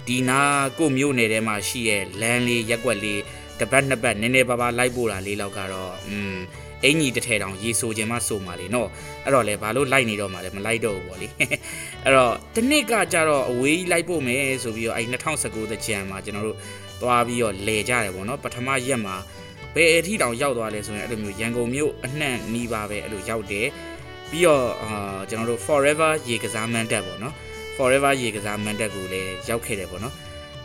Speaker 1: ဒီနာကိုမြို့နယ်ထဲမှာရှိရဲ့လမ်းလေးရက်ွက်လေးတပတ်နှစ်ပတ်နည်းနည်းပါးပါးလိုက်ပို့တာလေးလောက်ကတော့อืมအင်ကြီးတစ်ထဲတောင်ရေဆိုခြင်းမဆိုမှာလေနော်အဲ့တော့လေဘာလို့လိုက်နေတော့မှလဲမလိုက်တော့ဘူးပေါ့လေအဲ့တော့ဒီနှစ်ကကြတော့အဝေးကြီးလိုက်ပို့မယ်ဆိုပြီးတော့အဲ့2019တကြံမှာကျွန်တော်တို့သွားပြီးတော့လဲကြတယ်ပေါ့နော်ပထမရက်မှာဘယ်အထိတောင်ရောက်သွားလဲဆိုရင်အဲ့လိုမျိုးရန်ကုန်မြို့အနှံ့နီးပါပဲအဲ့လိုရောက်တယ် ပြီးတော့အာကျွန်တော်တို့ forever ရေကစားမန်တက်ပေါ့နော် forever ရေကစားမန်တက်ကိုလည်းရောက်ခဲ့တယ်ပေါ့နော်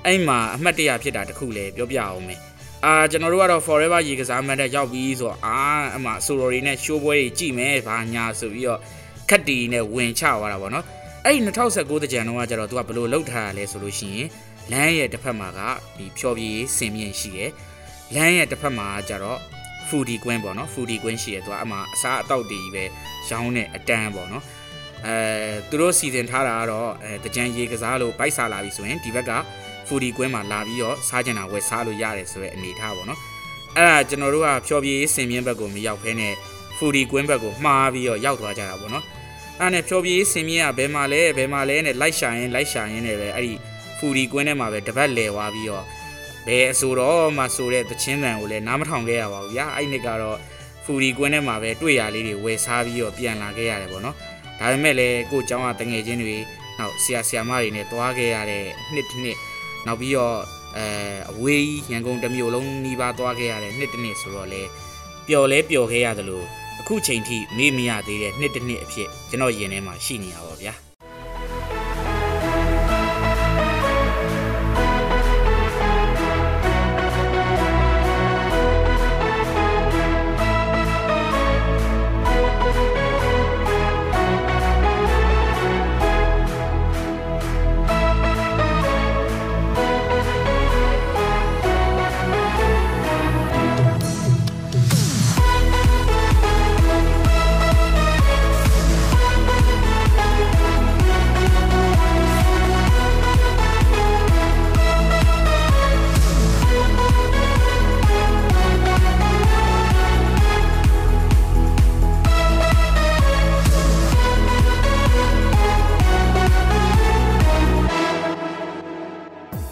Speaker 1: အဲ့မှာအမှတ်တရဖြစ်တာတခုလည်းပြောပြအောင်မယ်အာကျွန်တော်တို့ကတော့ forever ရေကစားမန်တက်ရောက်ပြီးဆိုတော့အာအမှဆိုရိုရီနဲ့ရှိုးပွဲတွေကြည့်မယ်ဘာညာဆိုပြီးတော့ခက်တီနဲ့ဝင်ချသွားတာပေါ့နော်အဲ့ဒီ2019တကြံတော့ကကျတော့သူကဘလို့လောက်ထားရလဲဆိုလို့ရှိရင်လမ်းရဲ့တစ်ဖက်မှာကဒီဖြောပြေးစင်မြင့်ရှိတယ်လမ်းရဲ့တစ်ဖက်မှာကျတော့ ဖူဒီကွင်းပေါ့နော်ဖူဒီကွင်းရှိတယ်သူကအမှအစားအသောက်တွေပဲရောင်းတဲ့အတန်းပေါ့နော်အဲသူတို့စီစဉ်ထားတာကတော့အဲတကြံရေကစားလို့ပိုက်စားလာပြီဆိုရင်ဒီဘက်ကဖူဒီကွင်းမှာလာပြီးတော့စားကြင်တာဝယ်စားလို့ရတယ်ဆိုတဲ့အနေထားပေါ့နော်အဲ့ဒါကျွန်တော်တို့ကဖြောပြေးစင်မြင့်ဘက်ကိုမရောက်ဖဲနဲ့ဖူဒီကွင်းဘက်ကိုမှားပြီးတော့ရောက်သွားကြတာပေါ့နော်အဲ့နဲ့ဖြောပြေးစင်မြင့်ကဘယ်မှာလဲဘယ်မှာလဲနဲ့လိုက်ရှာရင်လိုက်ရှာရင်လည်းပဲအဲ့ဒီဖူဒီကွင်းထဲမှာပဲတပတ်လဲသွားပြီးတော့ ဘယ်အဆိုတော့မှဆိုတဲ့သချင်းတန်ကိုလည်းနားမထောင်ခဲ့ရပါဘူးဗျာအဲ့နှစ်ကတော့ဖူဒီကွင်းထဲမှာပဲတွေ့ရလေးတွေဝယ်စားပြီးတော့ပြန်လာခဲ့ရတယ်ပေါ့နော်ဒါပေမဲ့လည်းကိုเจ้าကတငယ်ချင်းတွေနောက်ဆရာဆရာမတွေနဲ့တွားခဲ့ရတဲ့နှစ်တစ်နှစ်နောက်ပြီးတော့အဲအဝေးကြီးရန်ကုန်တစ်မြို့လုံးနှီးပါတွားခဲ့ရတဲ့နှစ်တစ်နှစ်ဆိုတော့လေပျော်လဲပျော်ခဲ့ရတယ်လို့အခုချိန်ထိမေ့မရသေးတဲ့နှစ်တစ်နှစ်အဖြစ်ကျွန်တော်ရင်ထဲမှာရှိနေရပါဗျာ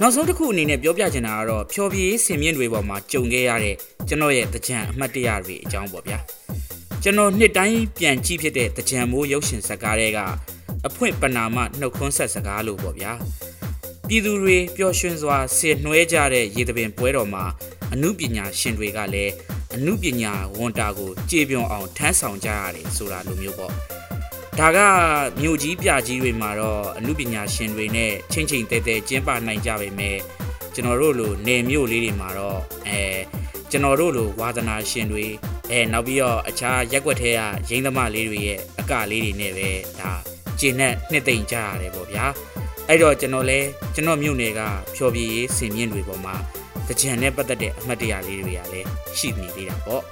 Speaker 1: နောက်ဆုံးတစ်ခုအနေနဲ့ပြောပြချင်တာကတော့ဖြောပြေးစင်မြင့်တွေပေါ်မှာကြုံခဲ့ရတဲ့ကျွန်တော်ရဲ့တကြံအမှတ်တရတွေအကြောင်းပေါ့ဗျာကျွန်တော်နှစ်တိုင်းပြန်ကြည့်ဖြစ်တဲ့တကြံမိုးရုပ်ရှင်ဇာတ်ကားတွေကအဖွင့်ပနာမနှုတ်ခွန်းဆက်စကားလို့ပေါ့ဗျာပြည်သူတွေပျော်ရွှင်စွာဆင်နွှဲကြတဲ့ရေသပင်ပွဲတော်မှာအမှုပညာရှင်တွေကလည်းအမှုပညာဝန်တာကိုကြေပြွန်အောင်ထမ်းဆောင်ကြရတယ်ဆိုတာလိုမျိုးပေါ့ ဒါကမြို့ကြီးပြကြီးတွေမှာတော့အမှုပညာရှင်တွေနဲ့ချင်းချင်းတဲတဲကျင်းပနိုင်ကြပေမဲ့ကျွန်တော်တို့လိုနေမြို့လေးတွေမှာတော့အဲကျွန်တော်တို့လိုဝါသနာရှင်တွေအဲနောက်ပြီးတော့အခြားရက်ွက်ထဲကရင်းသမားလေးတွေရဲ့အကလေးတွေနဲ့ပဲဒါကျင်းနဲ့နှစ်သိမ့်ကြရတယ်ပေါ့ဗျာအဲ့တော့ကျွန်တော်လဲကျွန်တော်မြို့နယ်ကဖြော်ပြရေးစင်မြင့်တွေပေါ်မှာတကြံနဲ့ပတ်သက်တဲ့အမှတ်တရလေးတွေကလည်းရှိနေသေးတာပေါ့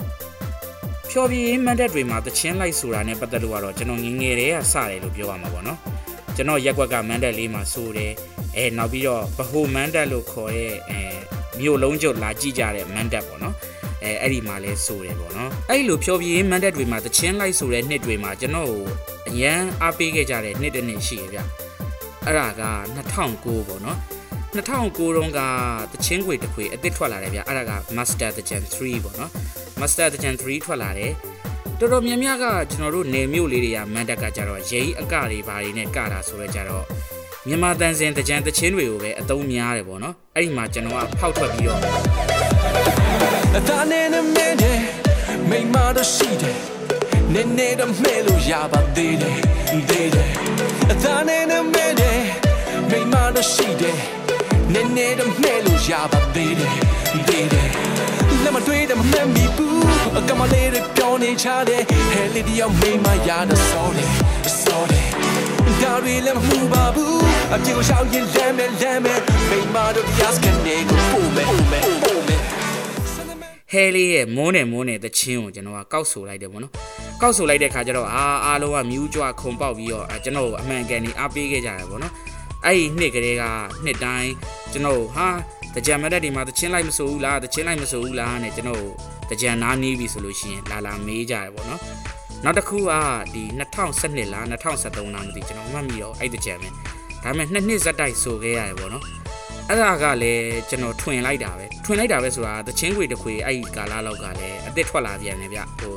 Speaker 1: ဖြော်ပြရေးမန်တက်တွေမှာတချင်းလိုက်ဆိုတာနဲ့ပတ်သက်လို့ကတော့ကျွန်တော်ငငယ်တည်းကစတယ်လို့ပြောရမှာပေါ့နော်ကျွန်တော်ရက်ွက်ကမန်တက်လေးမှာဆိုတယ်အဲနောက်ပြီးတော့ဗဟိုမန်တက်လို့ခေါ်တဲ့အဲမြို့လုံးကျုပ်လာကြည့်ကြတဲ့မန်တက်ပေါ့နော်အဲအဲ့ဒီမှာလဲဆိုတယ်ပေါ့နော်အဲ့ဒီလိုဖြောပြင်းမန်တက်တွေမှာတချင်းလိုက်ဆိုတဲ့နှစ်တွေမှာကျွန်တော်ကိုအရန်အားပေးခဲ့ကြတဲ့နှစ်တစ်နှစ်ရှိရဗျအဲ့ဒါက2009ပေါ့နော်2009တုန်းကတချင်းခွေတစ်ခွေအစ်စ်ထွက်လာတယ်ဗျအဲ့ဒါက Master the Gen 3ပေါ့နော် Master the Gen 3ထွက်လာတယ်တော်တော်များများကကျွန်တော်တို့နေမြို့လေးတွေကမန်တက်ကကြတော့ရိအကတွေဘာတွေနဲ့ကတာဆိုတော့ကြတော့မြန်မာတန်စင်တကြံတချင်းတွေကိုပဲအသုံးများတယ်ပေါ့နော်အဲ့ဒီမှာကျွန်တော်ကဖောက်ထွက်ပြီးတော့
Speaker 4: အသားနဲ့နဲ့မဲတယ်မိမတော့ရှိတယ်နည်းနည်းတော့မဲလို့ရပါသေးတယ်သေးတယ်အသားနဲ့နဲ့မဲတယ်မိမတော့ရှိတယ်နည်းနည်းတော့မဲလို့ရပါသေးတယ်သေးတယ်လက် မတွေ့တယ်မမှန်မိဘူးအကမလေးတွေပြောနေချတယ်ဟဲလီဒီယောမိမရတော့စောတယ်စောတယ်ဒါရီလည်းမမှုပါဘူးအပြေကိုရှောက်ရင်လမ်းမဲ့လမ်းမဲ့မိမတို့ပြတ်ကနေကိုပို့မဲ့ပို့မဲ့ပို့မဲ့
Speaker 1: ဟဲလေးရဲ့မုန်းနဲ့မုန်းနဲ့တချင်းကိုကျွန်တော်ကကောက်ဆိုလိုက်တယ်ပေါ့နော်ကောက်ဆိုလိုက်တဲ့ခါကျတော့အာအားလုံးကမြူးကြွခုံပေါက်ပြီးတော့ကျွန်တော်အမှန်ကန်နေအားပေးခဲ့ကြတယ်ပေါ့နော်အဲ့ဒီနှစ်ကလေးကနှစ်တိုင်းကျွန်တော်ဟာ တကြံမတက်ဒီမှာတချင်းလိုက်မဆိုဘူးလားတချင်းလိုက်မဆိုဘူးလားနဲ့ကျွန်တော်တကြံနားနီးပြီဆိုလို့ရှိရင်လာလာမေးကြတယ်ပေါ့နော်နောက်တစ်ခုကဒီ2012လား2013လားမသိကျွန်တော်မှတ်မိတော့အဲ့တကြံပဲဒါပေမဲ့နှစ်နှစ်ဇက်တိုက်ဆိုခဲ့ရတယ်ပေါ့နော်အဲ့ဒါကလည်းကျွန်တော်ထွင်လိုက်တာပဲထွင်လိုက်တာပဲဆိုတာတချင်းခွေတစ်ခွေအဲ့ဒီကာလာလောက်ကလည်းအစ်စ်ထွက်လာပြန်တယ်ဗျဟို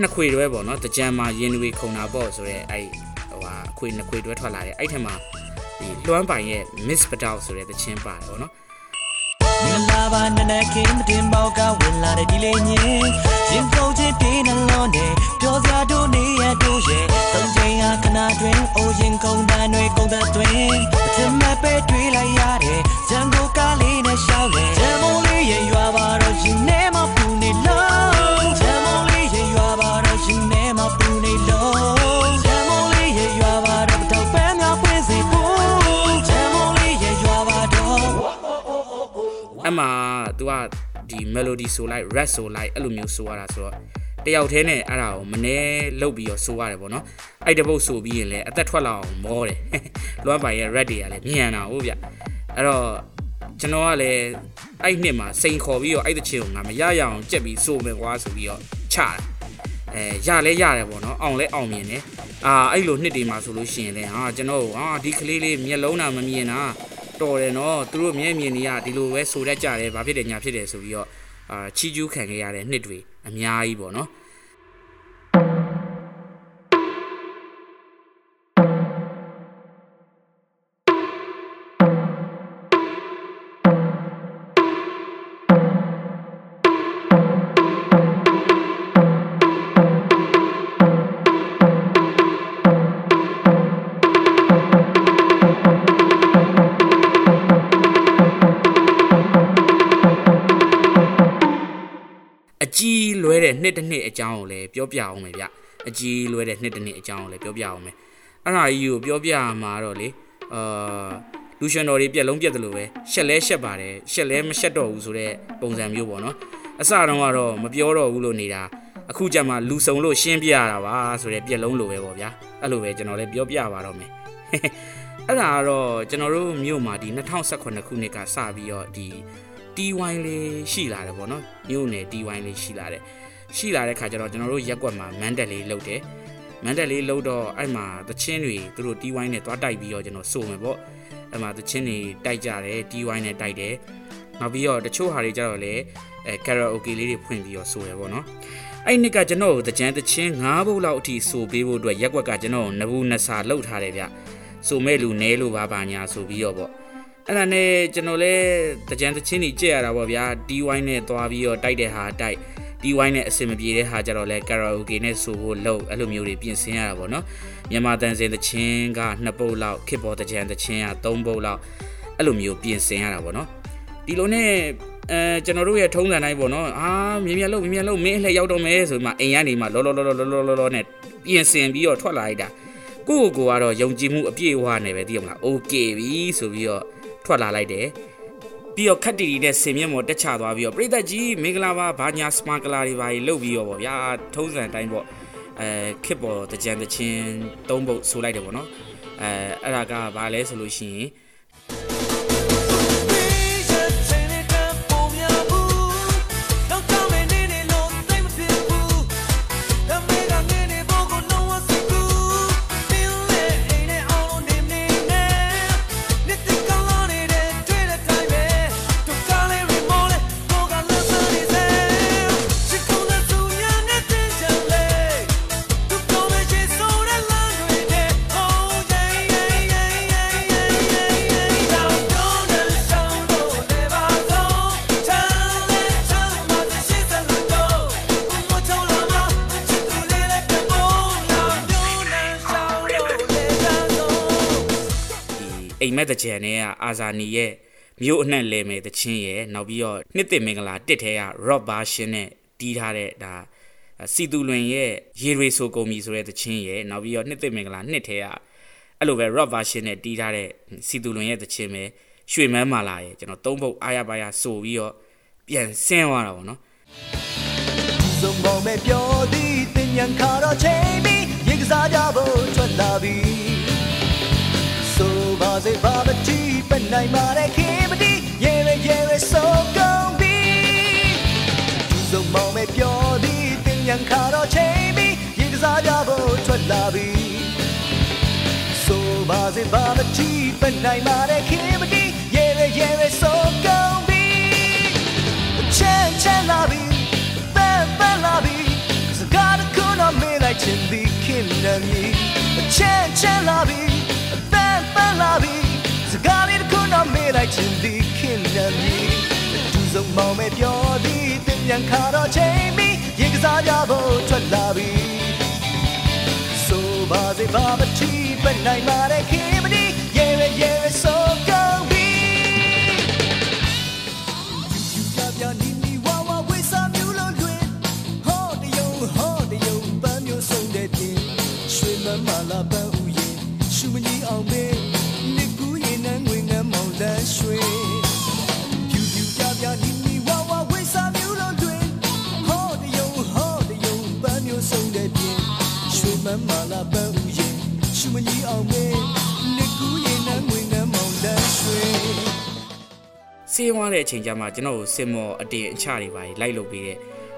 Speaker 1: နှစ်ခွေတွဲပေါ့နော်တကြံမှာရင်တွေခုံတာပေါ့ဆိုတော့အဲ့ဟိုဟာအခွေနှစ်ခွေတွဲထွက်လာတယ်အဲ့ထက်မှာဒီလွမ်းပိုင်ရဲ့ Miss Padal ဆိုတဲ့တချင်းပါတယ်ပေါ့နော်
Speaker 5: မင်္ဂလာပါနနက်ခင်းမတင်ပေါကဝင်လာတဲ့ဒီလေးညင်ရင်ကုန်ချင်းတင်းနှလုံးနဲ့ပြောစရာတို့နေရတို့ရဲ့သုံးချိန်ဟာခဏတွင်အိုရင်ကုန်တန်တွေကုန်သက်တွင်အထင်မဲ့ပဲတွေး
Speaker 1: melody ဆိုလိုက် rap ဆိုလိုက်အဲ့လိုမျိုးဆိုရတာဆိုတော့တယောက်တည်းနဲ့အဲ့ဒါကိုမနှဲလုတ်ပြီးတော့ဆိုရတယ်ပေါ့နော်အဲ့တပုတ်ဆိုပြီးရင်လည်းအသက်ထွက်လာအောင်မောတယ်လွမ်းပိုင်ရဲ့ rap တွေကလည်းမြန်တာဟုတ်ဗျအဲ့တော့ကျွန်တော်ကလည်းအဲ့နှစ်မှာစိန်ခေါ်ပြီးတော့အဲ့တချင်ကိုငါမရရအောင်ကြက်ပြီးဆိုမယ်ကွာဆိုပြီးတော့ချတာအဲရလဲရတယ်ပေါ့နော်အောင်လဲအောင်မြင်တယ်အာအဲ့လိုနှစ်တွေမှာဆိုလို့ရှိရင်လည်းဟာကျွန်တော်ဟာဒီကလေးလေးမျက်လုံးတာမမြင်တာတော်တယ်နော်သူတို့မျက်မြင်နေရဒီလိုပဲဆိုတတ်ကြတယ်ဘာဖြစ်တယ်ညာဖြစ်တယ်ဆိုပြီးတော့ အာချီကျူးခံခဲ့ရတဲ့နှစ်တွေအများကြီးပေါ့နော် တဲ့နှစ်တစ်နှစ်အကြောင်းကိုလည်းပြောပြအောင်မယ်ဗျအကြီးလွဲတဲ့နှစ်တစ်နှစ်အကြောင်းကိုလည်းပြောပြအောင်မယ်အဲ့ဒါကြီးကိုပြောပြမှာတော့လေအာလူရှင်တော်တွေပြက်လုံးပြက်တယ်လို့ပဲရှက်လဲရှက်ပါတယ်ရှက်လဲမရှက်တော့ဘူးဆိုတဲ့ပုံစံမျိုးပေါ့နော်အစတုန်းကတော့မပြောတော့ဘူးလို့နေတာအခုကျမှလူစုံလို့ရှင်းပြရတာပါဆိုတဲ့ပြက်လုံးလိုပဲပေါ့ဗျာအဲ့လိုပဲကျွန်တော်လည်းပြောပြပါတော့မယ်အဲ့ဒါကတော့ကျွန်တော်တို့မြို့မှာဒီ2018ခုနှစ်ကစပြီးတော့ဒီ T-wine လေးရှိလာတယ်ပေါ့နော်မြို့နယ် T-wine လေးရှိလာတယ် ရှိလာတဲ့ခါကျတော့ကျွန်တော်တို့ရက်ကွက်မှာမန်တက်လေးလုပ်တယ်မန်တက်လေးလုပ်တော့အဲ့မှာသချင်းတွေသူတို့ T-wine နဲ့သွားတိုက်ပြီးတော့ကျွန်တော်စုံမယ်ပေါ့အဲ့မှာသချင်းတွေတိုက်ကြတယ် T-wine နဲ့တိုက်တယ်နောက်ပြီးတော့တချို့ဟာတွေကြတော့လေအဲ karaoke လေးတွေဖွင့်ပြီးတော့ဆိုရယ်ပေါ့နော်အဲ့နှစ်ကကျွန်တော်တို့တကြံတချင်း၅ဘုတ်လောက်အထိဆိုပေးဖို့အတွက်ရက်ကွက်ကကျွန်တော်နဘူးနဆာလှုပ်ထားတယ်ဗျဆိုမဲ့လူနဲလို့ပါပါညာဆိုပြီးတော့ပေါ့အဲ့ဒါနဲ့ကျွန်တော်လည်းတကြံတချင်းကြီးကြက်ရတာပေါ့ဗျာ DY နဲ့သွားပြီးတော့တိုက်တဲ့ဟာတိုက် တီးဝိုင်းနဲ့အဆင်မပြေတဲ့ဟာကြတော့လဲကာရာအိုကေနဲ့ဆိုဖို့လို့အဲ့လိုမျိုးတွေပြင်ဆင်ရတာပေါ့နော်မြန်မာတန်စင်တချင်းက2ပုတ်လောက်ခေပေါ်တကြံတချင်းက3ပုတ်လောက်အဲ့လိုမျိုးပြင်ဆင်ရတာပေါ့နော်ဒီလိုနဲ့အဲကျွန်တော်တို့ရဲ့ထုံးစံတိုင်းပေါ့နော်အာမြင်မြလို့မြင်မြလို့မင်းအလှရောက်တော့မယ်ဆိုမှအိမ်ကနေမှလောလောလောလောလောလောလောနဲ့ပြင်ဆင်ပြီးတော့ထွက်လာလိုက်တာကိုကိုကတော့ယုံကြည်မှုအပြည့်အဝနဲ့ပဲသိရမလားโอเคပြီဆိုပြီးတော့ထွက်လာလိုက်တယ် ပြီးတော့ခက်တီတီနဲ့ဆင်မြင့်မော်တက်ချသွားပြီးတော့ပြိသက်ကြီးမင်္ဂလာပါဘာညာစမကလာတွေပါကြီးလုတ်ပြီးတော့ဗောဗျာထုံးစံအတိုင်းပေါ့အဲခစ်ပေါ်တကြံတချင်းသုံးပုတ်ဆိုလိုက်တယ်ဗောနော်အဲအဲ့ဒါကဘာလဲဆိုလို့ရှိရင် မ်မက်တကြံနဲ့ကအာဇာနီရဲ့မြို့အနှံ့လဲမယ်တချင်းရဲ့နောက်ပြီးတော့နှစ်သိမင်္ဂလာတစ်ထဲက rock version နဲ့တီးထားတဲ့ဒါစီတူလွင်ရဲ့ရေတွေဆိုကုန်ပြီဆိုတဲ့တချင်းရဲ့နောက်ပြီးတော့နှစ်သိမင်္ဂလာနှစ်ထဲကအဲ့လိုပဲ rock version နဲ့တီးထားတဲ့စီတူလွင်ရဲ့တချင်းပဲရွှေမန်းမာလာရဲ့ကျွန်တော်သုံးပုတ်အားရပါရဆိုပြီးတော့ပြန်ဆင်းသွားတာပေါ့နော်
Speaker 5: ဆုံးပေါ်မဲ့ပြောသည်တင်
Speaker 6: မြန်ခါတော့ချိန်ပြီးရေကစားကြဖို့ထွက်လာပြီဆိုပါ စေဘာမတီးပနိုင်မာတဲ့ခေမတီးရေရရေရဆိုကုန်ပြီသူစုံမောင်မဲ့ပြောသည်တင်မြန်ခါတော့ချိန်ပြီးရေကစားကြဖို့ထွက်လာပြီဆိုပါစေဘာမတီးပနိုင်မာတဲ့ခေမတီးရေရရေရဆိုကုန်ပြီချမ်းချမ်းလာပြီပန်းပန်းလာပြီစကားတစ်ခုတော့မေးလိုက်ချင်သည်ခင်နမီချမ်းချမ်းလာပြီပန်းပန်းလာပြီ စကားလေးတစ်ခုတော့မေးလိုက်ချင်သည်ခင်နမီသူစုံမောင်မဲ့ပြောသည်တင်ပြန်ခါတော့ချိန်ပြီးရေကစားကြဖို့ထွက်လာပြီဆိုပါစေဘာမတီးပနိုင်မာတဲ့ခင်မတီးရေရရေရဆိုကုန်ပြီပြပြနီနီဝါဝါဝေးစာမျိုးလုံးတွင်ဟောတယုံဟောတယုံပန်းမျိုးစုံတဲ့ပြင်ရွှေမမလာပန်းဥယေရှုမကြီးအောင်မေ မမလာပန်းဥယေရှုမကြီးအောင်မေနစ်ကူးရင်နှံငွေငမ်းမောင်လန်းရွှေ
Speaker 1: ဆေးဝါးတဲ့အချိန်ကျမှကျွန်တော်ကိုစင်မော်အတင်အချတွေပါလိုက်လုပ်ပြီးတဲ့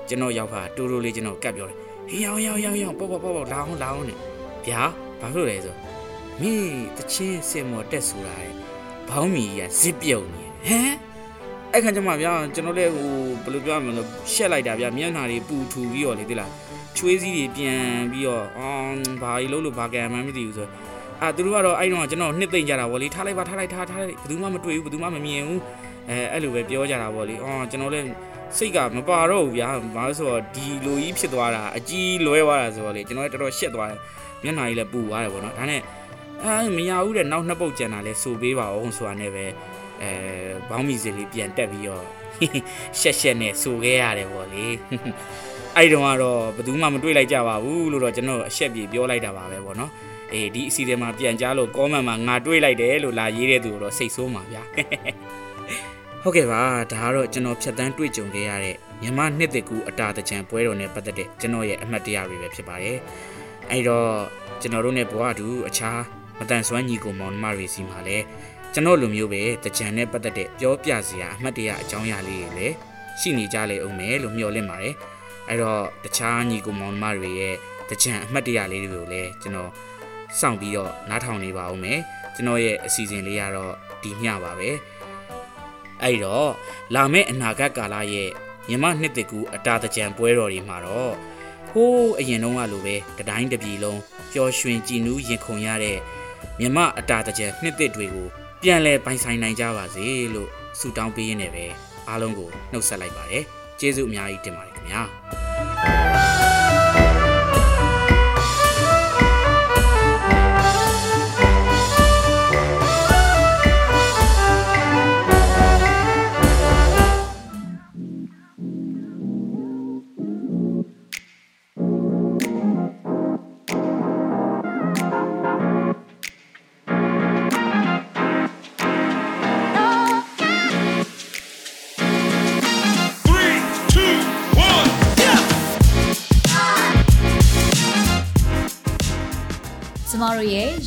Speaker 1: ကျွန်တော်ရောက်ခါတူတူလေးကျွန်တော်ကပ်ပြောတယ်ဟေးရောက်ရောက်ရောက်ရောက်ပေါ့ပေါ့ပေါ့ပေါ့လာအောင်လာအောင်နဲ့ဗျာဘာဖြစ်လို့လဲဆိုမင်းတချင်းစင်မော်တက်ဆူလာတယ်ဘောင်းမီကြီးကဇစ်ပြုံနေဟမ်အဲ့ခါကျမှဗျာကျွန်တော်လည်းဟိုဘယ်လိုပြောရမလဲရှက်လိုက်တာဗျာမျက်နှာတွေပူထူပြီးတော့လေသိလား ချွေးစည်းတွေပြန်ပြီးတော့အော်ဘာကြီးလို့လို့ဘာကံမှန်းမသိဘူးဆိုအာသူတို့ကတော့အဲ့တော့ကျွန်တော်နှစ်သိမ့်ကြတာဗောလေထားလိုက်ပါထားလိုက်ထားထားလိုက်ဘယ်သူမှမတွေ့ဘူးဘယ်သူမှမမြင်ဘူးအဲအဲ့လိုပဲပြောကြတာပေါ့လေအော်ကျွန်တော်လည်းစိတ်ကမပါတော့ဘူးဗျာဘာလို့ဆိုတော့ဒီလိုကြီးဖြစ်သွားတာအကြီးလွဲသွားတာဆိုတော့လေကျွန်တော်လည်းတော်တော်ရှက်သွားတယ်မျက်နှာကြီးလည်းပူသွားတယ်ပေါ့နော်ဒါနဲ့အဲမရဘူးတဲ့နောက်နှစ်ပုတ်ကျန်တာလဲစူပေးပါအောင်ဆိုတာနဲ့ပဲအဲဘောင်းမီစီလေးပြန်တက်ပြီးတော့ရှက်ရှက်နဲ့စူခဲ့ရတယ်ပေါ့လေ အဲ့တုန်းကတော့ဘယ်သူမှမတွေ့လိုက်ကြပါဘူးလို့တော့ကျွန်တော်အရှက်ပြေပြောလိုက်တာပါပဲပေါ့နော်အေးဒီအစီအစဉ်မှာပြန်ကြားလို့ comment မှာငါတွေ့လိုက်တယ်လို့လာရေးတဲ့သူတော့စိတ်ဆိုးမှာဗျာဟုတ်ကဲ့ပါဒါကတော့ကျွန်တော်ဖြတ်တန်းတွေ့ကြုံခဲ့ရတဲ့မြန်မာနှစ်သက်ကူအတာတကြံပွဲတော်နဲ့ပတ်သက်တဲ့ကျွန်တော်ရဲ့အမှတ်တရတွေပဲဖြစ်ပါတယ်အဲဒီတော့ကျွန်တော်တို့ ਨੇ ဘဝတူအခြားမတန်ဆွမ်းညီကိုမောင်နှမတွေစီမှာလည်းကျွန်တော်လိုမျိုးပဲတကြံနဲ့ပတ်သက်တဲ့ပြောပြစရာအမှတ်တရအကြောင်းအရာလေးတွေလည်းရှိနေကြလေအောင်မယ်လို့မျှော်လင့်ပါတယ် အဲတော့တခြားညီကိုမောင်နှမတွေရဲ့တကြံအမှတ်တရလေးတွေကိုလည်းကျွန်တော်စောင့်ပြီးတော့နားထောင်နေပါဦးမယ်ကျွန်တော်ရဲ့အစီအစဉ်လေးကတော့ဒီမျှပါပဲအဲ့တော့လာမယ့်အနာဂတ်ကာလရဲ့မြမနှစ်တကူအတာတကြံပွဲတော်တွေမှာတော့ဟိုးအရင်တုန်းကလိုပဲတတိုင်းတစ်ပြည်လုံးပျော်ရွှင်ကြည်နူးရင်ခုန်ရတဲ့မြမအတာတကြံနှစ်သက်တွေကိုပြန်လဲပိုင်ဆိုင်နိုင်ကြပါစေလို့ဆုတောင်းပေးရင်းနဲ့ပဲအားလုံးကိုနှုတ်ဆက်လိုက်ပါတယ်ကျေးဇူးအများကြီးတင်ပါတယ် ခ